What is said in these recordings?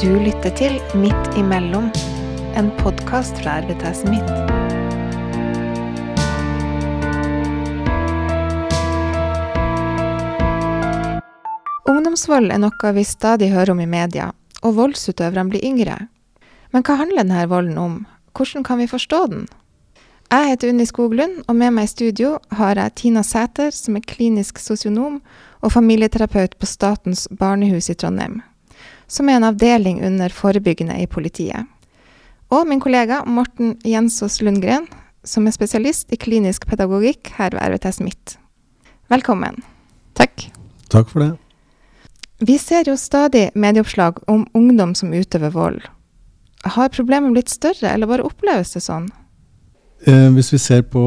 Du lytter til Midt imellom, en podkast fra RVTS Midt. Ungdomsvold er noe vi stadig hører om i media, og voldsutøverne blir yngre. Men hva handler denne volden om? Hvordan kan vi forstå den? Jeg heter Unni Skoglund, og med meg i studio har jeg Tina Sæter, som er klinisk sosionom og familieterapeut på Statens barnehus i Trondheim, som er en avdeling under forebyggende i politiet. Og min kollega Morten Jensås Lundgren, som er spesialist i klinisk pedagogikk her ved RVTS Midt. Velkommen. Takk. Takk for det. Vi ser jo stadig medieoppslag om ungdom som utøver vold. Har problemet blitt større, eller bare oppleves det sånn? Eh, hvis vi ser på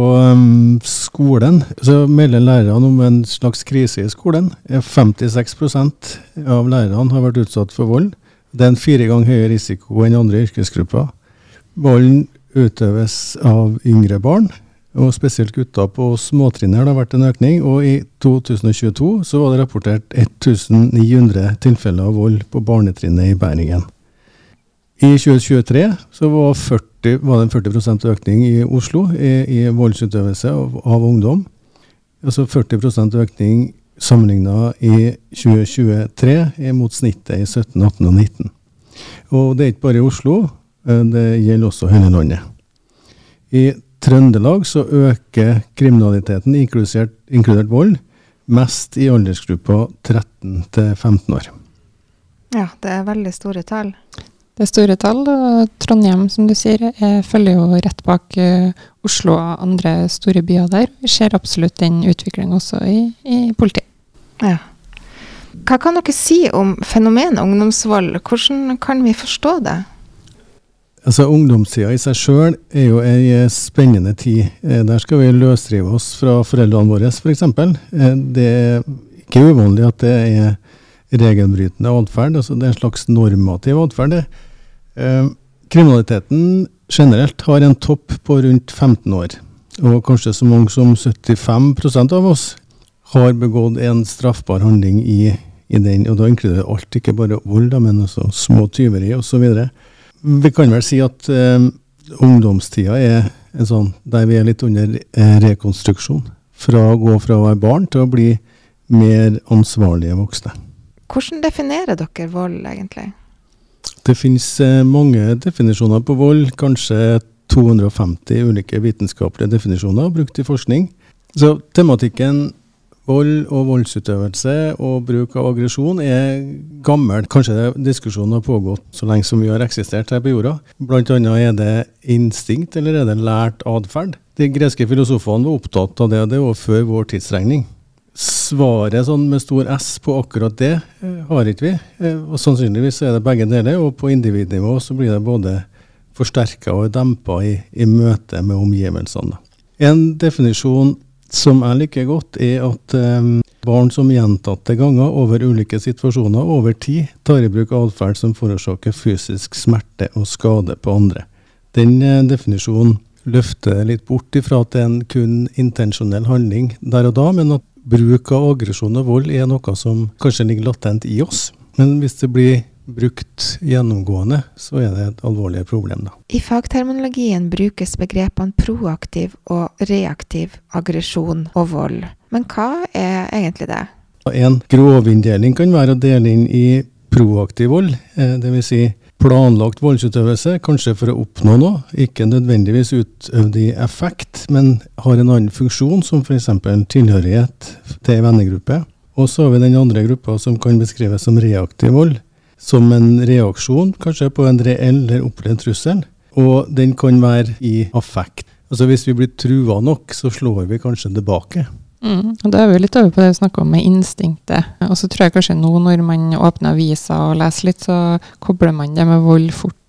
skolen, så melder lærerne om en slags krise i skolen. 56% av lærerne har vært utsatt for vold. Det er en fire ganger høyere risiko enn andre yrkesgrupper. Volden utøves av yngre barn, og spesielt gutter på småtrinnet har det vært en økning. Og i 2022 så var det rapportert 1900 tilfeller av vold på barnetrinnet i Bergen. I 2023 så var, 40, var det en 40% økning i Oslo i, i voldsutøvelse av, av, ungdom. Altså 40% økning sammenligna i 2023 mot snittet i 17, 18 og 19. Og det er ikke bare i Oslo, eh, det gjelder også hele landet. I Trøndelag så øker kriminaliteten, inkludert, inkludert vold, mest i aldersgruppa 13 til 15 år. Ja, det er veldig store tall. Det er store tall, og Trondheim, som du sier, følger jo rett bak uh, Oslo og andre store byer der. Vi ser absolutt den utviklingen også i, i politiet. Ja. Hva kan dere si om fenomenet ungdomsvold? Hvordan kan vi forstå det? Altså Ungdomstida i seg sjøl er jo ei spennende tid. Eh, der skal vi løsrive oss fra foreldrene våre, f.eks. For eksempel. det er ikke uvanlig at det er regelbrytende atferd. Altså det er en slags normativ atferd. Eh, kriminaliteten generelt har en topp på rundt 15 år. Og kanskje så mange som 75% av oss har begått en straffbar handling i, i den. Og da inkluderer alt, ikke bare vold, men også små tyveri osv. Vi kan vel si at eh, ungdomstida er en sånn der vi er litt under eh, rekonstruksjon. Fra å gå fra å være barn til å bli mer ansvarlige voksne. Hvordan definerer dere vold, egentlig? Det finnes eh, mange definisjoner på vold. Kanskje 250 ulike vitenskapelige definisjoner brukt i forskning. Så tematikken vold og voldsutøvelse og bruk av aggresjon er gammel. Kanskje diskusjonen har pågått så lenge som vi har eksistert her på jorda. Blant annet er det instinkt, eller er det lært atferd? De greske filosofene var opptatt av det, og det var før vår tidsregning. Svaret sånn med stor S på akkurat det eh, har ikke vi. Eh, og Sannsynligvis er det begge deler, og på individnivå så blir det både forsterka og dempa i, i møte med omgivelsene. En definisjon som jeg liker godt, er at um, barn som gjentatte ganger over ulike situasjoner over tid tar i bruk atferd som forårsaker fysisk smerte og skade på andre. Den uh, definisjonen løfter litt bort ifra at det er en kun intensjonell handling der og da, men at bruk av aggresjon og vold er noe som kanskje ligger latent i oss. Men hvis det blir brukt gjennomgående, så er det et alvorlig problem. Da. I fagterminologien brukes begrepene proaktiv og reaktiv aggresjon og vold. Men hva er egentlig det? En grovinndeling kan være å dele inn i proaktiv vold, eh, dvs. Si planlagt voldsutøvelse, kanskje for å oppnå noe, ikke nødvendigvis utøvd i effekt, men har en annen funksjon, som f.eks. tilhørighet til en vennegruppe. Og så har vi den andre gruppa som kan beskrives som reaktiv vold, som en reaksjon kanskje på en reell eller opplevd trussel, og den kan være i affekt. Altså Hvis vi blir trua nok, så slår vi kanskje tilbake. Mm. Og Da er vi litt over på det vi snakka om med instinktet. Og så tror jeg kanskje nå når man åpner avisa og leser litt, så kobler man det med vold fort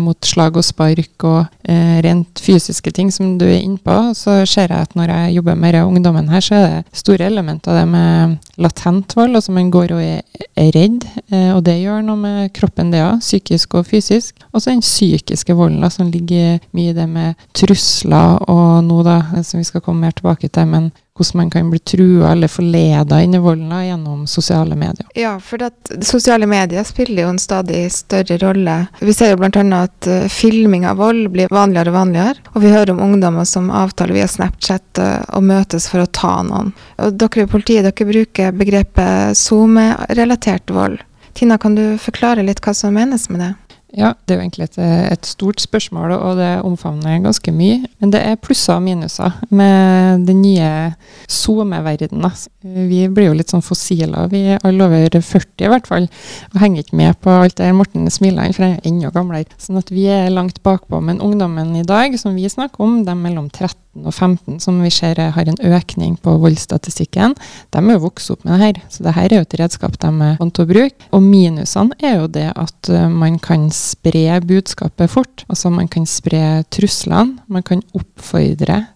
mot slag og spark og eh, rent fysiske ting som du er innpå. Så ser jeg at når jeg jobber med ungdommen her, så er det store elementer av det med latent vold. Altså man går og er, redd, eh, og det gjør noe med kroppen, det òg. Psykisk og fysisk. Og så den psykiske volden som ligger mye i det med trusler og nå, da, som vi skal komme mer tilbake til. men hvordan man kan bli trua eller forleda inn i volden gjennom sosiale medier. Ja, for sosiale medier spiller jo en stadig større rolle. Vi ser jo bl.a. at uh, filming av vold blir vanligere og vanligere. Og vi hører om ungdommer som avtaler via Snapchat og møtes for å ta noen. Og dere i politiet dere bruker begrepet SoMe-relatert vold. Tina, kan du forklare litt hva som menes med det? Ja, det er jo egentlig et, et, stort spørsmål, og det omfavner ganske mye. Men det er plusser og minuser med den nye SoMe-verdenen. Vi blir jo litt sånn fossiler, vi er alle over 40 i hvert fall. Og henger ikke med på alt det Morten smiler for jeg er enda gamlere. Sånn at vi er langt bakpå. Men ungdommen i dag, som vi snakker om, de er mellom 13 og 15, som vi ser har en økning på voldsstatistikken, de er jo vokst opp med det her. Så det her er jo et redskap de er vant til å bruke. Og minusene er jo det at eh, man kan spre budskapet fort. Altså man kan spre truslene. Man kan oppfordre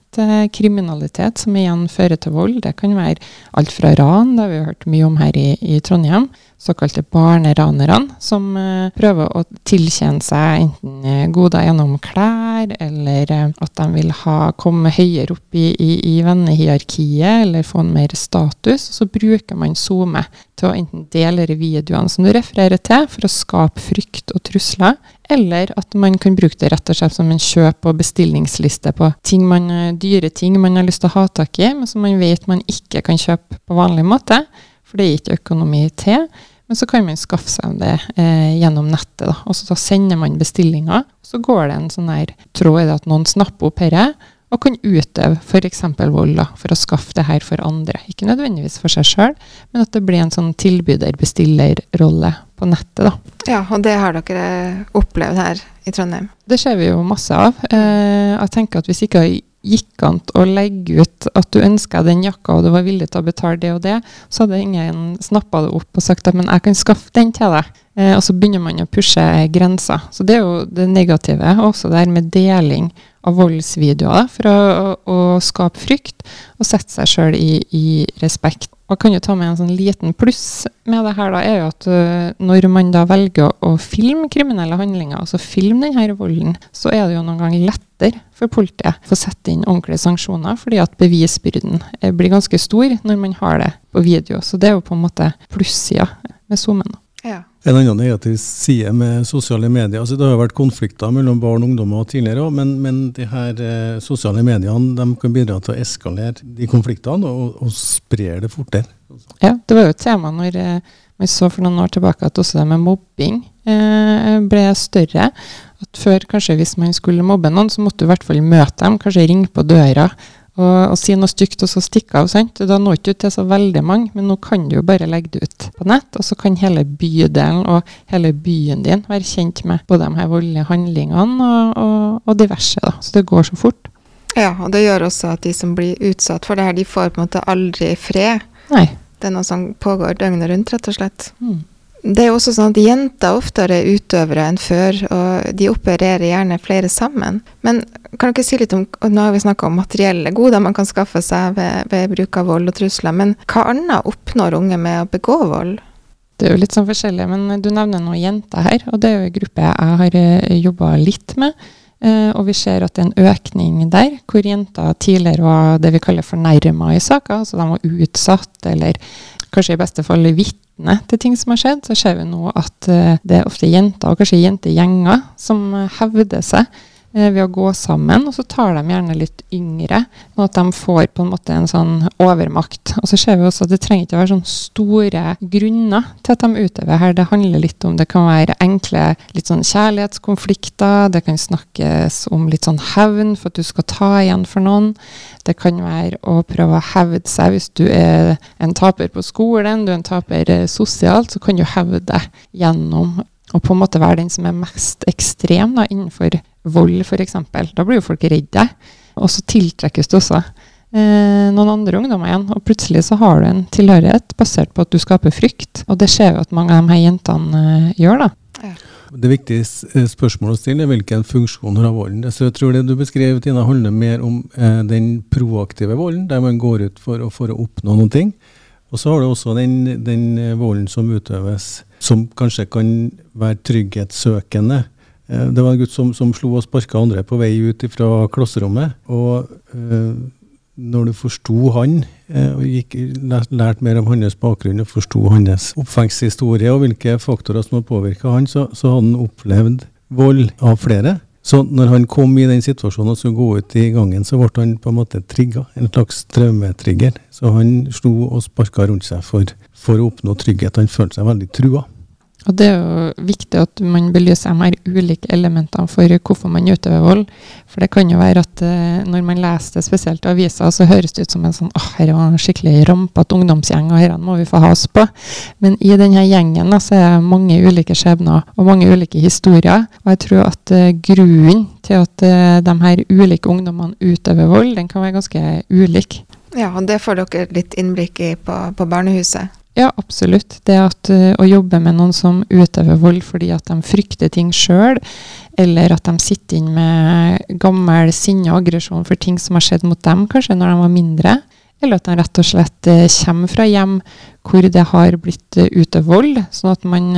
kriminalitet, som igjen fører til vold. Det kan være alt fra ran, det har vi hørt mye om her i, i Trondheim, såkalte barneranerne, som uh, prøver å tiltjene seg enten uh, goder gjennom klær, eller uh, at de vil ha, komme høyere opp i, i, i vennehierarkiet, eller få en mer status. Så bruker man SoMe til å enten dele videoene som du refererer til, for å skape frykt og trusler, eller at man kan bruke det rett og slett som en kjøp- og bestillingsliste på ting man, dyre ting man har lyst til å ha tak i, men som man vet man ikke kan kjøpe på vanlig måte for det er ikke økonomi til. Men så kan man skaffe seg det eh, gjennom nettet. Da. Og så da sender man bestillinger. Så går det en sånn her tråd i det at noen snapper opp dette og kan utøve f.eks. vold da, for å skaffe det her for andre. Ikke nødvendigvis for seg sjøl, men at det blir en sånn tilbyder-bestiller-rolle på nettet. da. Ja, og det har dere opplevd her i Trondheim? Det ser vi jo masse av. Eh, jeg tenker at hvis ikke gikk an å legge ut at du ønska den jakka, og du var villig til å betale det og det, så hadde ingen snappa det opp og sagt at men jeg kan skaffe den til deg. Eh, og så begynner man å pushe grenser. Så det er jo det negative. Og Også det her med deling av voldsvideoer for å, å, å skape frykt og sette seg sjøl i, i, respekt. Og jeg kan jo ta med en sånn liten pluss med det her, da, er jo at uh, når man da velger å, filme kriminelle handlinger, altså filme denne volden, så er det jo noen ganger lettere for politiet å sette inn ordentlige sanksjoner, fordi at bevisbyrden eh, blir ganske stor når man har det på video. Så det er jo på en måte plussida med zoomen. En annen negativ side med sosiale medier altså Det har vært konflikter mellom barn og ungdommer tidligere òg, men, men de her eh, sosiale mediene kan bidra til å eskalere de konfliktene og, og spre det fortere. Ja, det var jo et tema når eh, vi så for noen år tilbake at også det med mobbing eh, ble større. At før, kanskje hvis man skulle mobbe noen, så måtte du i hvert fall møte dem, kanskje ringe på døra og, og si noe stygt og så stikke av. sant? Da når ikke ut til så veldig mange, men nå kan du jo bare legge det ut på nett. Og så kan hele bydelen og hele byen din være kjent med både de her voldelige handlingene og, og, og diverse. da. Så det går så fort. Ja, og det gjør også at de som blir utsatt for det her, de får på en måte aldri fred. Nei. Det er noe som pågår døgnet rundt, rett og slett. Mm. Det er jo også sånn at jenter oftere er utøvere enn før, og de opererer gjerne flere sammen. Men kan dere si litt om Nå har vi snakka om materielle goder man kan skaffe seg ved, ved bruk av vold og trusler, men hva annet oppnår unge med å begå vold? Det er jo litt sånn forskjellig, men du nevner noen jenter her, og det er jo en gruppe jeg har eh, jobba litt med. Uh, og vi ser at det er en økning der, hvor jenter tidligere var det vi kaller fornærma i saker. Altså de var utsatt, eller kanskje i beste fall vitne til ting som har skjedd. Så ser vi nå at uh, det er ofte jenter, og kanskje jentegjenger, som hevder seg Eh, ved å gå sammen, og så tar de gjerne litt yngre, sånn at de får på en måte en sånn overmakt. Og så ser vi også at det trenger ikke å være sånne store grunner til at de utøver her. Det handler litt om det kan være enkle litt sånn kjærlighetskonflikter, det kan snakkes om litt sånn hevn for at du skal ta igjen for noen. Det kan være å prøve å hevde seg hvis du er en taper på skolen, du er en taper eh, sosialt, så kan du hevde deg gjennom og på en måte være den som er mest ekstrem da, innenfor vold, f.eks. Da blir jo folk redde. Og så tiltrekkes du også eh, noen andre ungdommer igjen. Og plutselig så har du en tilhørighet basert på at du skaper frykt. Og det ser jo at mange av de her jentene eh, gjør, da. Ja. Det viktige eh, spørsmålet å stille er hvilken funksjon har volden. Så jeg tror det du beskrev, Tina, handler mer om eh, den proaktive volden, der man går ut for, for å oppnå noen ting. Og så har du også den, den volden som utøves som kanskje kan være trygghetssøkende. Eh, det var en gutt som, som slo og sparka andre på vei ut fra klasserommet. og uh, når du forsto han, eh, og gikk, lærte mer om hans bakgrunn og forsto hans oppveksthistorie og hvilke faktorer som har påvirka han, så, så hadde han opplevd vold av flere. Så når han kom i den situasjonen og skulle gå ut i gangen, så ble han på en måte trigga. En slags traumetrigger. Så han slo og sparka rundt seg for, for å oppnå trygghet. Han følte seg veldig trua. Og det er jo viktig at man belyser de her ulike elementene for hvorfor man utøver vold. For det kan jo være at uh, når man leser det spesielt i aviser, så høres det ut som en sånn åh, her var en skikkelig rampete ungdomsgjeng, og dette må vi få has på. Men i denne gjengen da, så er det mange ulike skjebner og mange ulike historier. Og jeg tror at uh, grunnen til at uh, de her ulike ungdommene utøver vold, den kan være ganske ulik. Ja, og det får dere litt innblikk i på, på barnehuset. Ja, absolutt. Det at uh, å jobbe med noen som utøver vold fordi at de frykter ting sjøl, eller at de sitter inn med gammel sinne og aggresjon for ting som har skjedd mot dem kanskje når de var mindre, eller at de rett og slett uh, kommer fra hjem hvor det har blitt uh, utøvd vold, sånn at man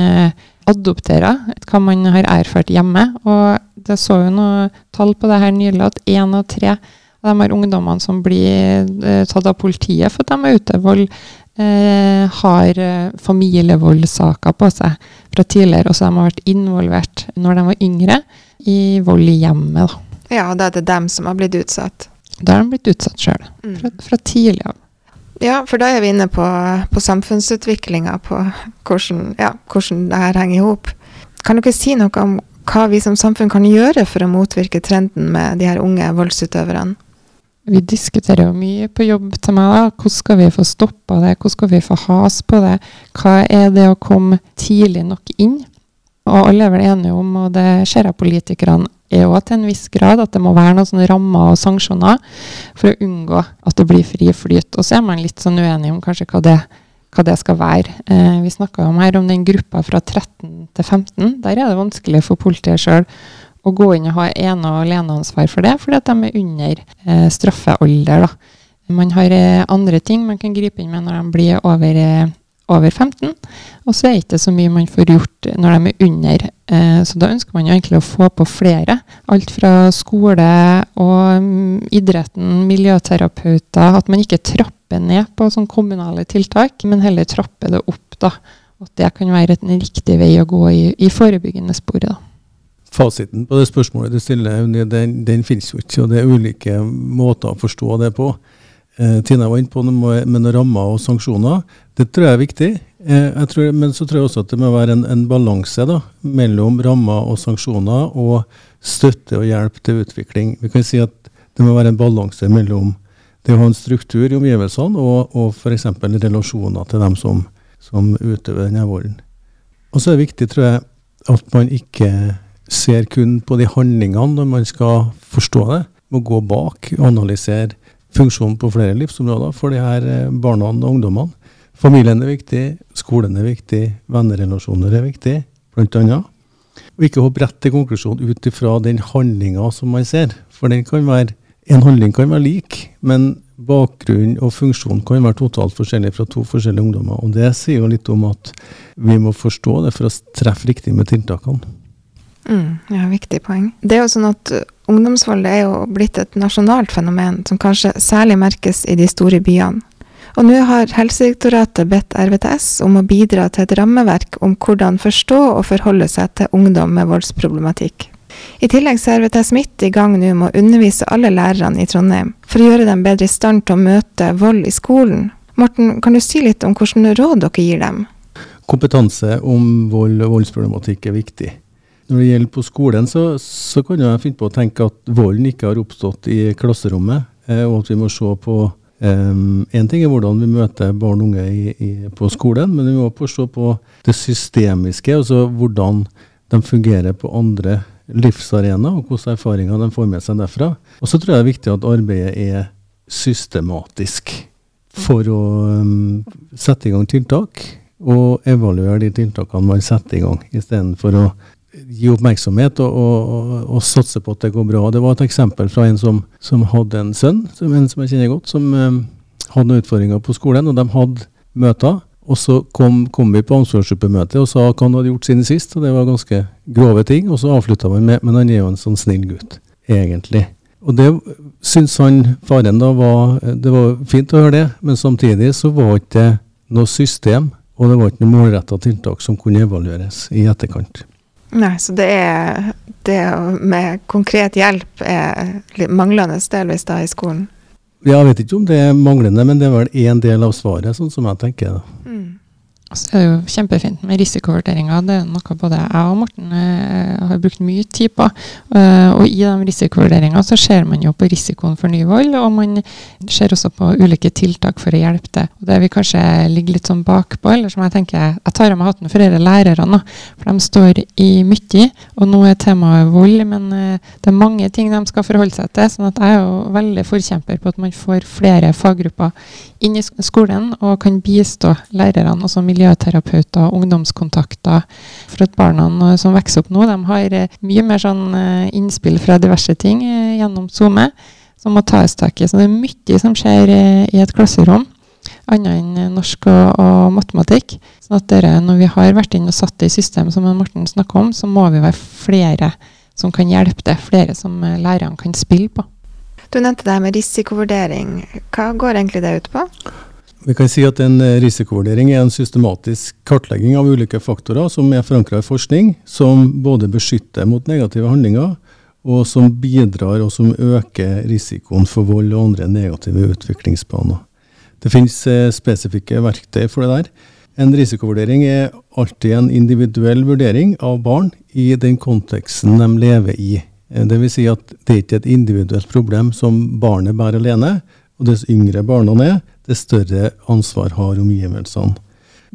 adopterer hva man har erfart hjemme. Og det så jo noe tall på det her nylig, at én av tre av de her ungdommene som blir tatt av politiet for at de har utøvd vold, eh, har eh, familievoldssaker på seg fra tidligere, og så de har vært involvert når de var yngre, i vold i hjemmet. Da. Ja, og da er det dem som har blitt utsatt? Da har de blitt utsatt sjøl, mm. fra, fra, tidlig av. Ja, for da er vi inne på, på samfunnsutviklinga, på hvordan, ja, hvordan det her henger i hop. Kan dere si noe om hva vi som samfunn kan gjøre for å motvirke trenden med de her unge voldsutøverne? Vi diskuterer jo mye på jobb til meg. da. Hvordan skal vi få stoppa det? Hvordan skal vi få has på det? Hva er det å komme tidlig nok inn? Og alle er vel enige om, og det ser jeg politikerne er òg til en viss grad, at det må være noen rammer og sanksjoner for å unngå at det blir fri flyt. Og så er man litt sånn uenig om kanskje hva det, hva det skal være. Eh, vi snakka her om den gruppa fra 13 til 15. Der er det vanskelig for politiet sjøl å gå inn og ha ene- og aleneansvar for det, fordi at de er under eh, straffealder. Da. Man har eh, andre ting man kan gripe inn med når de blir over, eh, over 15, og så er det ikke så mye man får gjort når de er under. Eh, så da ønsker man jo egentlig å få på flere. Alt fra skole og um, idretten, miljøterapeuter. At man ikke trapper ned på sånne kommunale tiltak, men heller trapper det opp. da. At det kan være en riktig vei å gå i, i forebyggende sporet. da. Fasiten på det spørsmålet du stiller, den, den finnes jo ikke. og Det er ulike måter å forstå det på. Eh, Tina var inne på det med, med rammer og sanksjoner. Det tror jeg er viktig. Eh, tror, men så tror jeg også at det må være en, en balanse mellom rammer og sanksjoner og støtte og hjelp til utvikling. Vi kan si at det må være en balanse mellom det å ha en struktur i omgivelsene og, og f.eks. relasjoner til dem som, som utøver denne volden. Og så er det viktig, tror jeg, at man ikke ser kun på de handlingene når man skal forstå det. Må gå bak og analysere funksjonen på flere livsområder for de her eh, barna og ungdommene. Familien er viktig, skolen er viktig, vennerelasjoner er viktig, bl.a. Og ikke hopp rett til konklusjon ut ifra den handlinga som man ser. For være, en handling kan være lik, men bakgrunn og funksjon kan være totalt forskjellig fra to forskjellige ungdommer. Og det sier jo litt om at vi må forstå det for å treffe riktig med tiltakene. Mm, ja, viktig poeng. Det er jo sånn at uh, Ungdomsvold er jo blitt et nasjonalt fenomen som kanskje særlig merkes i de store byene. Og nå har Helsedirektoratet bedt RVTS om å bidra til et rammeverk om hvordan forstå og forholde seg til ungdom med voldsproblematikk. I tillegg er RVTS midt i gang nå med å undervise alle lærerne i Trondheim for å gjøre dem bedre i stand til å møte vold i skolen. Morten, kan du si litt om hvilke råd dere gir dem? Kompetanse om vold og voldsproblematikk er viktig. Når det gjelder på skolen, så, så kan jeg finne på å tenke at volden ikke har oppstått i klasserommet, eh, og at vi må se på um, ting er hvordan vi møter barn og unge i, i, på skolen, men vi må også se på det systemiske, altså hvordan de fungerer på andre livsarenaer, og hvilke erfaringer de får med seg derfra. Og så tror jeg det er viktig at arbeidet er systematisk for å um, sette i gang tiltak, og evaluere de tiltakene man setter i gang, istedenfor å gi oppmerksomhet og, og, og, satse på at det går bra. Det var et eksempel fra en som, som hadde en sønn, som, en som jeg kjenner godt, som um, hadde noen utfordringer på skolen. og De hadde møter. Og så kom, kom vi på ansvarsgruppemøte og sa hva han hadde gjort siden sist. og Det var ganske grove ting. Og så avslutta man med men han er jo en sånn snill gutt, egentlig. Og det syns han faren da var Det var fint å høre det, men samtidig så var ikke det noe system, og det var ikke noe målretta tiltak som kunne evalueres i etterkant. Nei, så det er det med konkret hjelp er manglende delvis da i skolen? Jeg vet ikke om det er manglende, men det er vel én del av svaret, sånn som jeg tenker. da. Mm. Så er det jo kjempefint med risikovurderinger. Det er noe både jeg og Morten eh, har brukt mye tid på. Eh, og i de risikovurderingene så ser man jo på risikoen for ny vold, og man ser også på ulike tiltak for å hjelpe det. Og det vi kanskje ligger litt sånn bakpå, eller som jeg tenker Jeg tar av meg hatten for disse lærerne, for de står i mye. Og nå er temaet vold, men eh, det er mange ting de skal forholde seg til. sånn at jeg er jo veldig forkjemper på at man får flere faggrupper inn i skolen og kan bistå lærerne. også miljøterapeuter, ungdomskontakter. For at barna som vokser opp nå, de har eh, mye mer sånn eh, innspill fra diverse ting eh, gjennom SoMe som må tas tak i. Så det er mye som skjer i et klasserom, annet enn norsk og, og matematikk. sånn at dere, når vi har vært inn og satt det i systemet, som Morten snakker om, så må vi være flere som kan hjelpe det. Flere som lærerne kan spille på. Du nevnte det med risikovurdering. Hva går egentlig det ut på? Vi kan si at En eh, risikovurdering er en systematisk kartlegging av ulike faktorer som er forankra i forskning, som både beskytter mot negative handlinger, og som bidrar og som øker risikoen for vold og andre negative utviklingsbaner. Det finnes eh, spesifikke verktøy for det der. En risikovurdering er alltid en individuell vurdering av barn i den konteksten de lever i. Eh, Dvs. Si at det er ikke et individuelt problem som barnet bærer alene. Og dess yngre barna er, dess større ansvar har omgivelsene.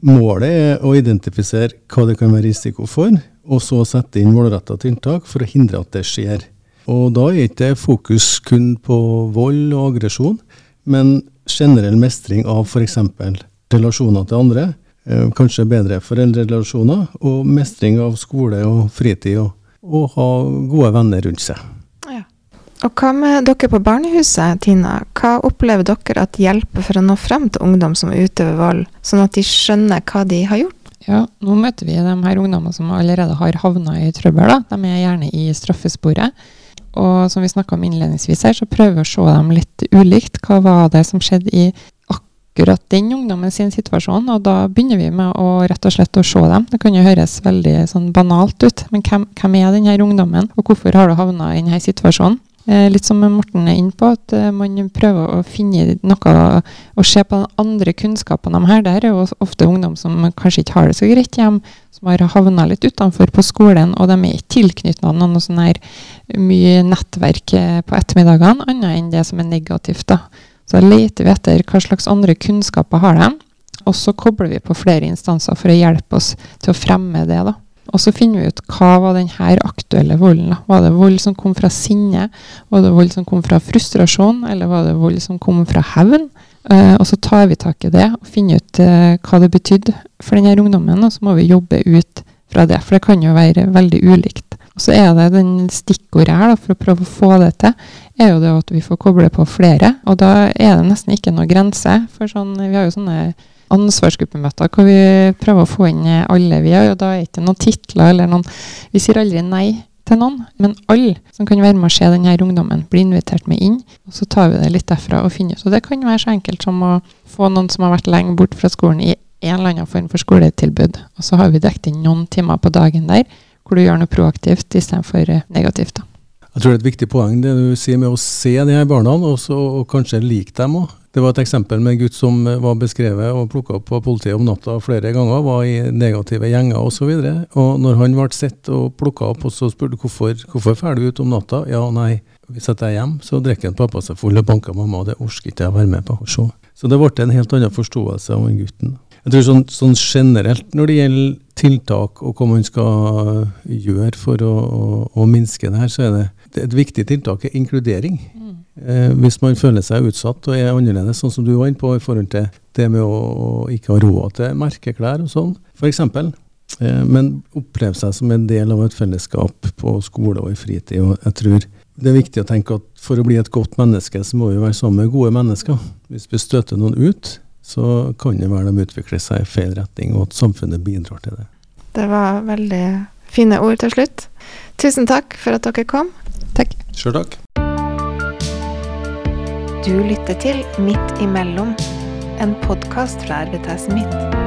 Målet er å identifisere hva det kan være risiko for, og så sette inn målretta tiltak for å hindre at det skjer. Og da er ikke fokus kun på vold og aggresjon, men generell mestring av f.eks. relasjoner til andre, eh, kanskje bedre foreldrerelasjoner, og mestring av skole og fritid, og, og ha gode venner rundt seg. Og hva med dere på barnehuset, Tina? Hva opplever dere at hjelper for å nå frem til ungdom som utøver vold, sånn at de skjønner hva de har gjort? Ja, nå møter vi de her ungdommene som allerede har havna i trøbbel. Da. De er gjerne i straffesporet. Og som vi snakka om innledningsvis her, så prøver vi å se dem litt ulikt. Hva var det som skjedde i akkurat den ungdommen sin situasjon? Og da begynner vi med å rett og slett å se dem. Det kan jo høres veldig sånn banalt ut, men hvem, hvem er denne ungdommen, og hvorfor har du havna i denne situasjonen? Eh, litt som Morten er inne på, at eh, man prøver å finne noe og se på den andre kunnskapene de her. Der er jo ofte ungdom som kanskje ikke har det så greit hjemme, som har havna litt utenfor på skolen, og de er ikke tilknyttet noen sånn her mye nettverk eh, på ettermiddagene, annet enn det som er negativt. da. Så leter vi etter hva slags andre kunnskaper har de, og så kobler vi på flere instanser for å hjelpe oss til å fremme det. da. Og så finner vi ut hva var denne aktuelle volden. Da. Var det vold som kom fra sinne? Var det vold som kom fra frustrasjon? Eller var det vold som kom fra hevn? Uh, og så tar vi tak i det og finner ut uh, hva det betydde for denne ungdommen, og så må vi jobbe ut fra det. For det kan jo være veldig ulikt. Og så er det den stikkordet her da, for å prøve å få det til, er jo det at vi får koble på flere. Og da er det nesten ikke noe grense. For sånn, vi har jo sånne ansvarsgruppemøter hvor vi prøver å få inn alle vi har. og Da er det ikke noen titler eller noen Vi sier aldri nei til noen, men alle som kan være med å se denne ungdommen, blir invitert med inn. og Så tar vi det litt derfra og finner ut. Og det kan være så enkelt som å få noen som har vært lenge bort fra skolen i en eller annen form for skoletilbud. Og så har vi dekket inn noen timer på dagen der hvor du gjør noe proaktivt istedenfor negativt. da. Jeg tror det er et viktig poeng det du sier med å se de her barna, og, så, og kanskje like dem òg. Det var et eksempel med en gutt som var beskrevet og plukka opp av politiet om natta flere ganger, var i negative gjenger osv. Og, så og når han ble sett og plukka opp, og så spurte hvorfor hvorfor drar du ut om natta, ja nei, hvis jeg er hjemme, så drikker han pappa seg full og banker mamma, og det orker ikke jeg å være med på å se. Så det ble en helt annen forståelse av den gutten. Jeg tror sånn, sånn, generelt når det gjelder tiltak og hva man skal gjøre for å, å, å minske det her, så er det, det et viktig tiltak er inkludering. Mm. Eh, hvis man føler seg utsatt og er annerledes, sånn som du var inne på i forhold til det med å, å ikke ha råd til merkeklær og sånn, f.eks. Eh, men oppleve seg som en del av et fellesskap på skole og i fritid. og jeg tror det er viktig å tenke at for å bli et godt menneske, så må vi være sammen med gode mennesker. Hvis vi støter noen ut, så kan det være de utvikler seg i feil retning, og at samfunnet bidrar til det. Det var veldig fine ord til slutt. Tusen takk for at dere kom. Takk. Sjøl takk. Du lytter til Midt imellom, en podkast fra RVTS Midt.